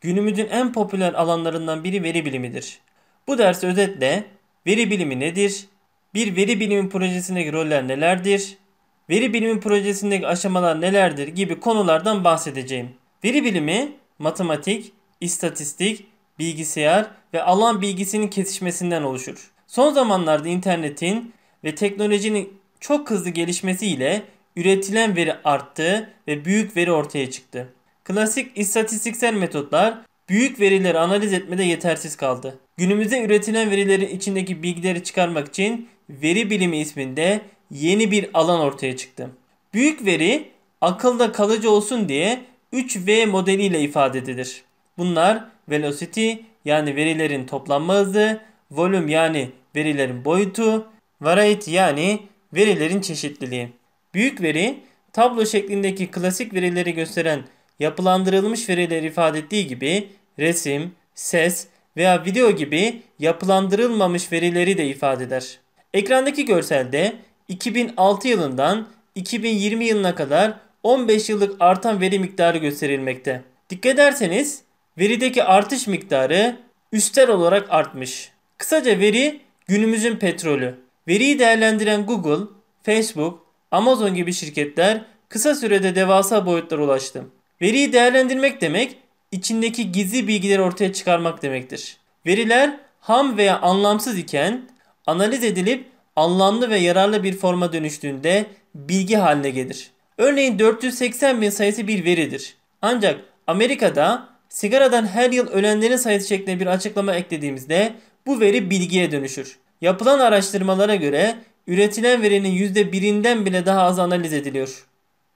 günümüzün en popüler alanlarından biri veri bilimidir. Bu ders özetle veri bilimi nedir? Bir veri bilimi projesindeki roller nelerdir? Veri bilimi projesindeki aşamalar nelerdir gibi konulardan bahsedeceğim. Veri bilimi matematik, istatistik, bilgisayar ve alan bilgisinin kesişmesinden oluşur. Son zamanlarda internetin ve teknolojinin çok hızlı gelişmesiyle üretilen veri arttı ve büyük veri ortaya çıktı. Klasik istatistiksel metotlar büyük verileri analiz etmede yetersiz kaldı. Günümüzde üretilen verilerin içindeki bilgileri çıkarmak için veri bilimi isminde yeni bir alan ortaya çıktı. Büyük veri akılda kalıcı olsun diye 3V modeliyle ifade edilir. Bunlar velocity yani verilerin toplanma hızı, volume yani verilerin boyutu, variety yani verilerin çeşitliliği. Büyük veri tablo şeklindeki klasik verileri gösteren yapılandırılmış verileri ifade ettiği gibi resim, ses veya video gibi yapılandırılmamış verileri de ifade eder. Ekrandaki görselde 2006 yılından 2020 yılına kadar 15 yıllık artan veri miktarı gösterilmekte. Dikkat ederseniz verideki artış miktarı üstel olarak artmış. Kısaca veri günümüzün petrolü. Veriyi değerlendiren Google, Facebook, Amazon gibi şirketler kısa sürede devasa boyutlara ulaştı. Veriyi değerlendirmek demek içindeki gizli bilgileri ortaya çıkarmak demektir. Veriler ham veya anlamsız iken analiz edilip anlamlı ve yararlı bir forma dönüştüğünde bilgi haline gelir. Örneğin 480 bin sayısı bir veridir. Ancak Amerika'da sigaradan her yıl ölenlerin sayısı şeklinde bir açıklama eklediğimizde bu veri bilgiye dönüşür. Yapılan araştırmalara göre üretilen verinin %1'inden bile daha az analiz ediliyor.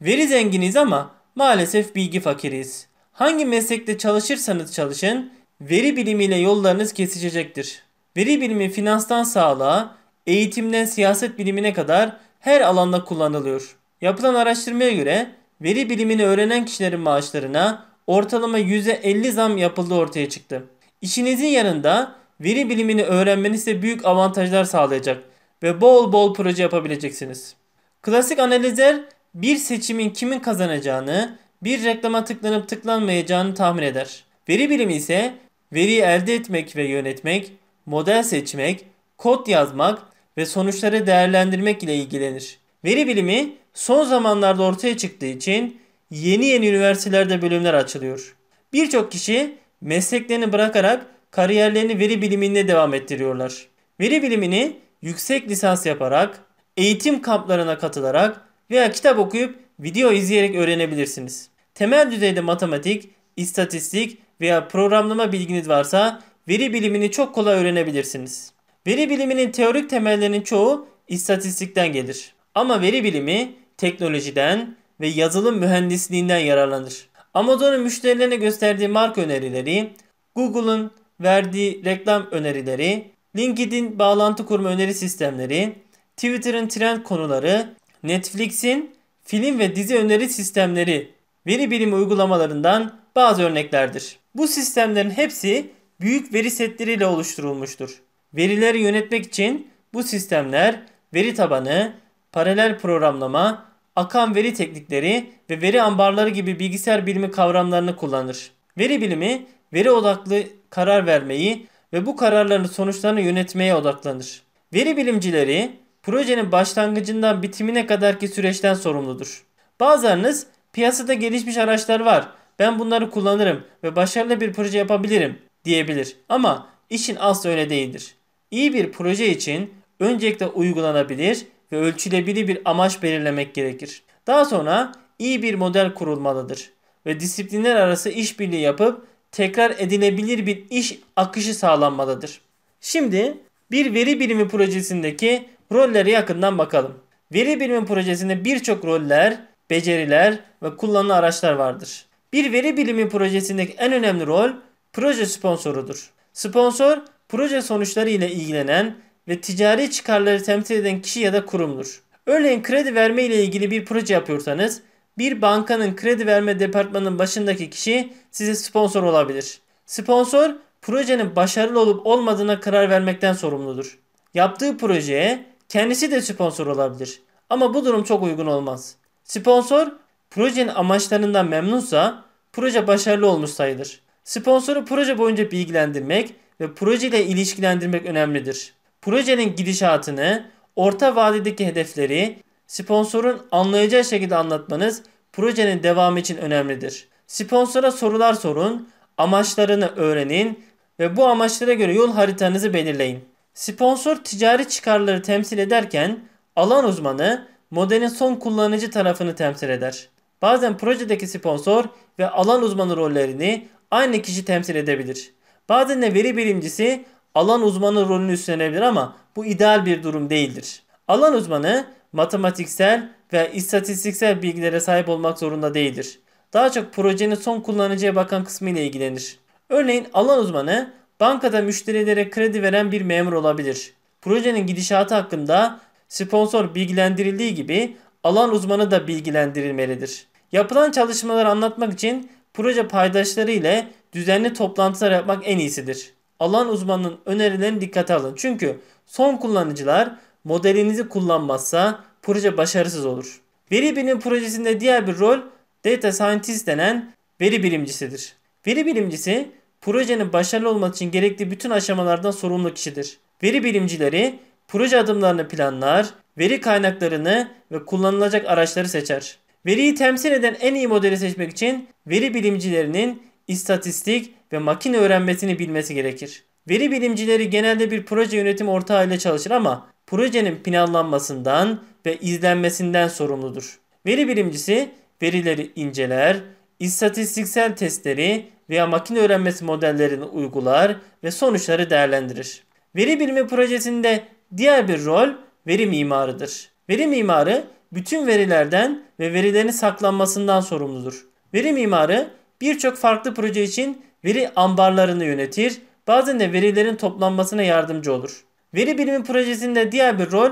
Veri zenginiz ama maalesef bilgi fakiriyiz. Hangi meslekte çalışırsanız çalışın veri bilimiyle yollarınız kesişecektir. Veri bilimi finanstan sağlığa, eğitimden siyaset bilimine kadar her alanda kullanılıyor. Yapılan araştırmaya göre veri bilimini öğrenen kişilerin maaşlarına ortalama %50 zam yapıldığı ortaya çıktı. İşinizin yanında veri bilimini öğrenmeniz size büyük avantajlar sağlayacak ve bol bol proje yapabileceksiniz. Klasik analizler bir seçimin kimin kazanacağını, bir reklama tıklanıp tıklanmayacağını tahmin eder. Veri bilimi ise veriyi elde etmek ve yönetmek, model seçmek, kod yazmak ve sonuçları değerlendirmek ile ilgilenir. Veri bilimi son zamanlarda ortaya çıktığı için yeni yeni üniversitelerde bölümler açılıyor. Birçok kişi mesleklerini bırakarak kariyerlerini veri biliminde devam ettiriyorlar. Veri bilimini yüksek lisans yaparak, eğitim kamplarına katılarak veya kitap okuyup video izleyerek öğrenebilirsiniz. Temel düzeyde matematik, istatistik veya programlama bilginiz varsa veri bilimini çok kolay öğrenebilirsiniz. Veri biliminin teorik temellerinin çoğu istatistikten gelir. Ama veri bilimi teknolojiden ve yazılım mühendisliğinden yararlanır. Amazon'un müşterilerine gösterdiği marka önerileri, Google'ın verdiği reklam önerileri, LinkedIn bağlantı kurma öneri sistemleri, Twitter'ın trend konuları, Netflix'in film ve dizi öneri sistemleri veri bilimi uygulamalarından bazı örneklerdir. Bu sistemlerin hepsi büyük veri setleriyle oluşturulmuştur. Verileri yönetmek için bu sistemler veri tabanı, paralel programlama, akan veri teknikleri ve veri ambarları gibi bilgisayar bilimi kavramlarını kullanır. Veri bilimi veri odaklı karar vermeyi ve bu kararların sonuçlarını yönetmeye odaklanır. Veri bilimcileri projenin başlangıcından bitimine kadarki süreçten sorumludur. Bazılarınız piyasada gelişmiş araçlar var. Ben bunları kullanırım ve başarılı bir proje yapabilirim diyebilir. Ama işin aslı öyle değildir. İyi bir proje için öncelikle uygulanabilir ve ölçülebilir bir amaç belirlemek gerekir. Daha sonra iyi bir model kurulmalıdır ve disiplinler arası işbirliği yapıp tekrar edilebilir bir iş akışı sağlanmalıdır. Şimdi bir veri bilimi projesindeki rollere yakından bakalım. Veri bilimi projesinde birçok roller, beceriler ve kullanılan araçlar vardır. Bir veri bilimi projesindeki en önemli rol proje sponsorudur. Sponsor proje sonuçları ile ilgilenen ve ticari çıkarları temsil eden kişi ya da kurumdur. Örneğin kredi verme ile ilgili bir proje yapıyorsanız bir bankanın kredi verme departmanının başındaki kişi size sponsor olabilir. Sponsor projenin başarılı olup olmadığına karar vermekten sorumludur. Yaptığı projeye kendisi de sponsor olabilir. Ama bu durum çok uygun olmaz. Sponsor projenin amaçlarından memnunsa proje başarılı olmuş sayılır. Sponsoru proje boyunca bilgilendirmek ve proje ile ilişkilendirmek önemlidir. Projenin gidişatını, orta vadedeki hedefleri sponsorun anlayacağı şekilde anlatmanız projenin devamı için önemlidir. Sponsora sorular sorun, amaçlarını öğrenin ve bu amaçlara göre yol haritanızı belirleyin. Sponsor ticari çıkarları temsil ederken alan uzmanı modelin son kullanıcı tarafını temsil eder. Bazen projedeki sponsor ve alan uzmanı rollerini aynı kişi temsil edebilir. Bazen de veri bilimcisi alan uzmanı rolünü üstlenebilir ama bu ideal bir durum değildir. Alan uzmanı matematiksel ve istatistiksel bilgilere sahip olmak zorunda değildir. Daha çok projenin son kullanıcıya bakan kısmı ile ilgilenir. Örneğin alan uzmanı bankada müşterilere kredi veren bir memur olabilir. Projenin gidişatı hakkında sponsor bilgilendirildiği gibi alan uzmanı da bilgilendirilmelidir. Yapılan çalışmaları anlatmak için proje paydaşları ile düzenli toplantılar yapmak en iyisidir. Alan uzmanının önerilerini dikkate alın. Çünkü son kullanıcılar modelinizi kullanmazsa proje başarısız olur. Veri bilimi projesinde diğer bir rol data scientist denen veri bilimcisidir. Veri bilimcisi projenin başarılı olması için gerekli bütün aşamalardan sorumlu kişidir. Veri bilimcileri proje adımlarını planlar, veri kaynaklarını ve kullanılacak araçları seçer. Veriyi temsil eden en iyi modeli seçmek için veri bilimcilerinin istatistik ve makine öğrenmesini bilmesi gerekir. Veri bilimcileri genelde bir proje yönetim ortağı ile çalışır ama projenin planlanmasından ve izlenmesinden sorumludur. Veri bilimcisi verileri inceler, istatistiksel testleri veya makine öğrenmesi modellerini uygular ve sonuçları değerlendirir. Veri bilimi projesinde diğer bir rol veri mimarıdır. Veri mimarı bütün verilerden ve verilerin saklanmasından sorumludur. Veri mimarı birçok farklı proje için veri ambarlarını yönetir, bazen de verilerin toplanmasına yardımcı olur. Veri bilimi projesinde diğer bir rol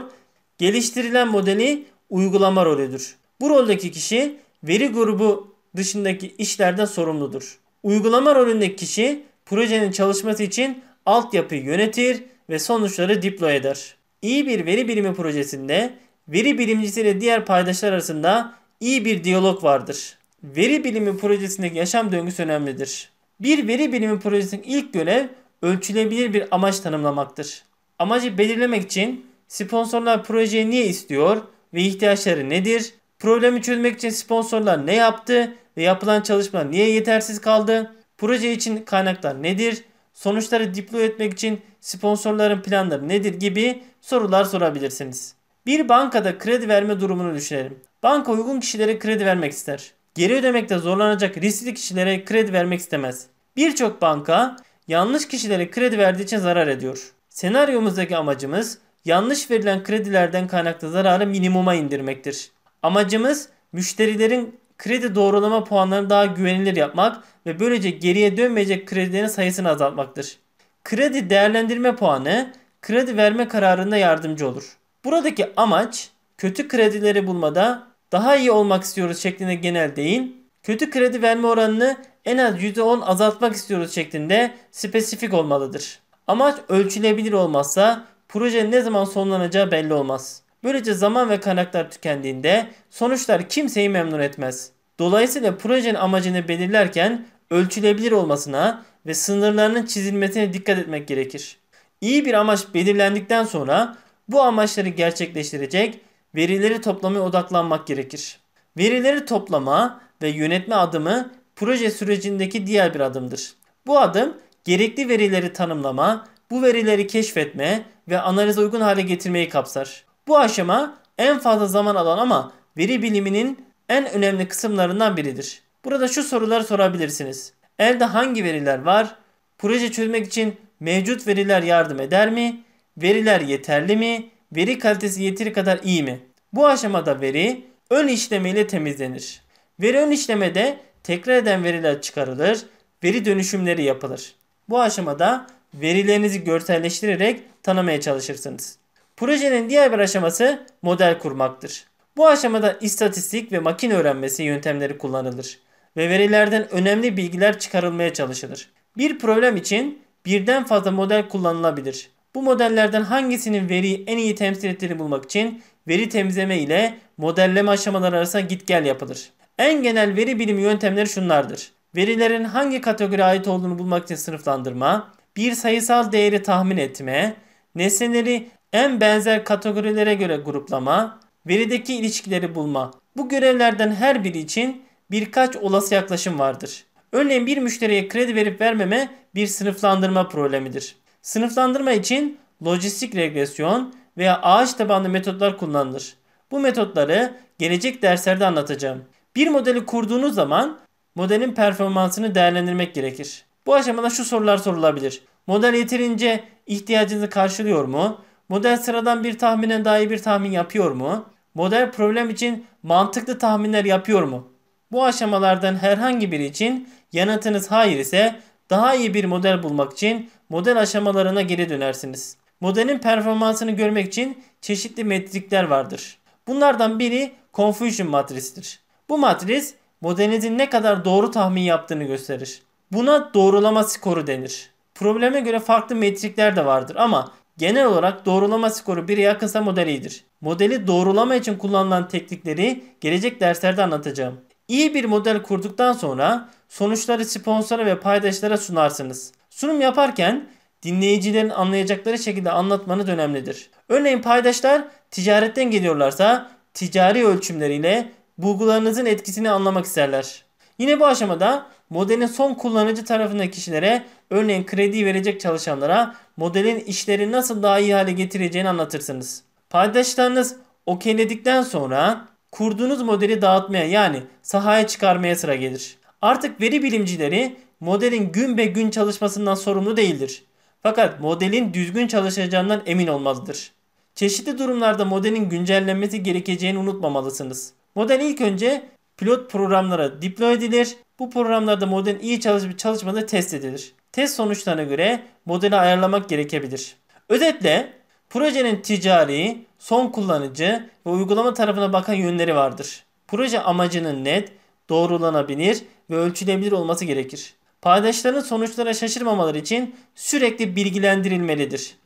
geliştirilen modeli uygulama rolüdür. Bu roldeki kişi veri grubu dışındaki işlerden sorumludur. Uygulama rolündeki kişi projenin çalışması için altyapıyı yönetir ve sonuçları deploy eder. İyi bir veri bilimi projesinde veri bilimcisiyle diğer paydaşlar arasında iyi bir diyalog vardır. Veri bilimi projesindeki yaşam döngüsü önemlidir. Bir veri bilimi projesinin ilk görev ölçülebilir bir amaç tanımlamaktır. Amacı belirlemek için sponsorlar projeyi niye istiyor ve ihtiyaçları nedir? Problemi çözmek için sponsorlar ne yaptı ve yapılan çalışmalar niye yetersiz kaldı? Proje için kaynaklar nedir? Sonuçları deploy etmek için sponsorların planları nedir gibi sorular sorabilirsiniz. Bir bankada kredi verme durumunu düşünelim. Banka uygun kişilere kredi vermek ister. Geri ödemekte zorlanacak riskli kişilere kredi vermek istemez. Birçok banka yanlış kişilere kredi verdiği için zarar ediyor. Senaryomuzdaki amacımız yanlış verilen kredilerden kaynaklı zararı minimuma indirmektir. Amacımız müşterilerin kredi doğrulama puanlarını daha güvenilir yapmak ve böylece geriye dönmeyecek kredilerin sayısını azaltmaktır. Kredi değerlendirme puanı kredi verme kararında yardımcı olur. Buradaki amaç kötü kredileri bulmada daha iyi olmak istiyoruz şeklinde genel değil, kötü kredi verme oranını en az %10 azaltmak istiyoruz şeklinde spesifik olmalıdır. Amaç ölçülebilir olmazsa projenin ne zaman sonlanacağı belli olmaz. Böylece zaman ve kaynaklar tükendiğinde sonuçlar kimseyi memnun etmez. Dolayısıyla projenin amacını belirlerken ölçülebilir olmasına ve sınırlarının çizilmesine dikkat etmek gerekir. İyi bir amaç belirlendikten sonra bu amaçları gerçekleştirecek verileri toplamaya odaklanmak gerekir. Verileri toplama ve yönetme adımı proje sürecindeki diğer bir adımdır. Bu adım gerekli verileri tanımlama, bu verileri keşfetme ve analize uygun hale getirmeyi kapsar. Bu aşama en fazla zaman alan ama veri biliminin en önemli kısımlarından biridir. Burada şu soruları sorabilirsiniz. Elde hangi veriler var? Proje çözmek için mevcut veriler yardım eder mi? Veriler yeterli mi? Veri kalitesi yeteri kadar iyi mi? Bu aşamada veri ön işleme ile temizlenir. Veri ön işlemede tekrar eden veriler çıkarılır, veri dönüşümleri yapılır. Bu aşamada verilerinizi görselleştirerek tanımaya çalışırsınız. Projenin diğer bir aşaması model kurmaktır. Bu aşamada istatistik ve makine öğrenmesi yöntemleri kullanılır ve verilerden önemli bilgiler çıkarılmaya çalışılır. Bir problem için birden fazla model kullanılabilir. Bu modellerden hangisinin veriyi en iyi temsil ettiğini bulmak için veri temizleme ile modelleme aşamaları arasında git gel yapılır. En genel veri bilimi yöntemleri şunlardır. verilerin hangi kategoriye ait olduğunu bulmak için sınıflandırma, bir sayısal değeri tahmin etme, nesneleri en benzer kategorilere göre gruplama, verideki ilişkileri bulma. Bu görevlerden her biri için birkaç olası yaklaşım vardır. Örneğin bir müşteriye kredi verip vermeme bir sınıflandırma problemidir. Sınıflandırma için lojistik regresyon veya ağaç tabanlı metotlar kullanılır. Bu metotları gelecek derslerde anlatacağım. Bir modeli kurduğunuz zaman modelin performansını değerlendirmek gerekir. Bu aşamada şu sorular sorulabilir. Model yeterince ihtiyacınızı karşılıyor mu? Model sıradan bir tahminen daha iyi bir tahmin yapıyor mu? Model problem için mantıklı tahminler yapıyor mu? Bu aşamalardan herhangi biri için yanıtınız hayır ise daha iyi bir model bulmak için model aşamalarına geri dönersiniz. Modelin performansını görmek için çeşitli metrikler vardır. Bunlardan biri confusion matrisidir. Bu matris modelinizin ne kadar doğru tahmin yaptığını gösterir. Buna doğrulama skoru denir. Probleme göre farklı metrikler de vardır ama genel olarak doğrulama skoru 1'e yakınsa model iyidir. Modeli doğrulama için kullanılan teknikleri gelecek derslerde anlatacağım. İyi bir model kurduktan sonra sonuçları sponsora ve paydaşlara sunarsınız. Sunum yaparken dinleyicilerin anlayacakları şekilde anlatmanız önemlidir. Örneğin paydaşlar ticaretten geliyorlarsa ticari ölçümleriyle bulgularınızın etkisini anlamak isterler. Yine bu aşamada modelin son kullanıcı tarafındaki kişilere örneğin kredi verecek çalışanlara modelin işleri nasıl daha iyi hale getireceğini anlatırsınız. Paydaşlarınız okeyledikten sonra kurduğunuz modeli dağıtmaya yani sahaya çıkarmaya sıra gelir. Artık veri bilimcileri modelin gün be gün çalışmasından sorumlu değildir. Fakat modelin düzgün çalışacağından emin olmalıdır. Çeşitli durumlarda modelin güncellenmesi gerekeceğini unutmamalısınız. Model ilk önce pilot programlara deploy edilir. Bu programlarda modelin iyi çalışıp çalışmadığı test edilir. Test sonuçlarına göre modeli ayarlamak gerekebilir. Özetle projenin ticari, son kullanıcı ve uygulama tarafına bakan yönleri vardır. Proje amacının net, doğrulanabilir ve ölçülebilir olması gerekir. Paydaşların sonuçlara şaşırmamaları için sürekli bilgilendirilmelidir.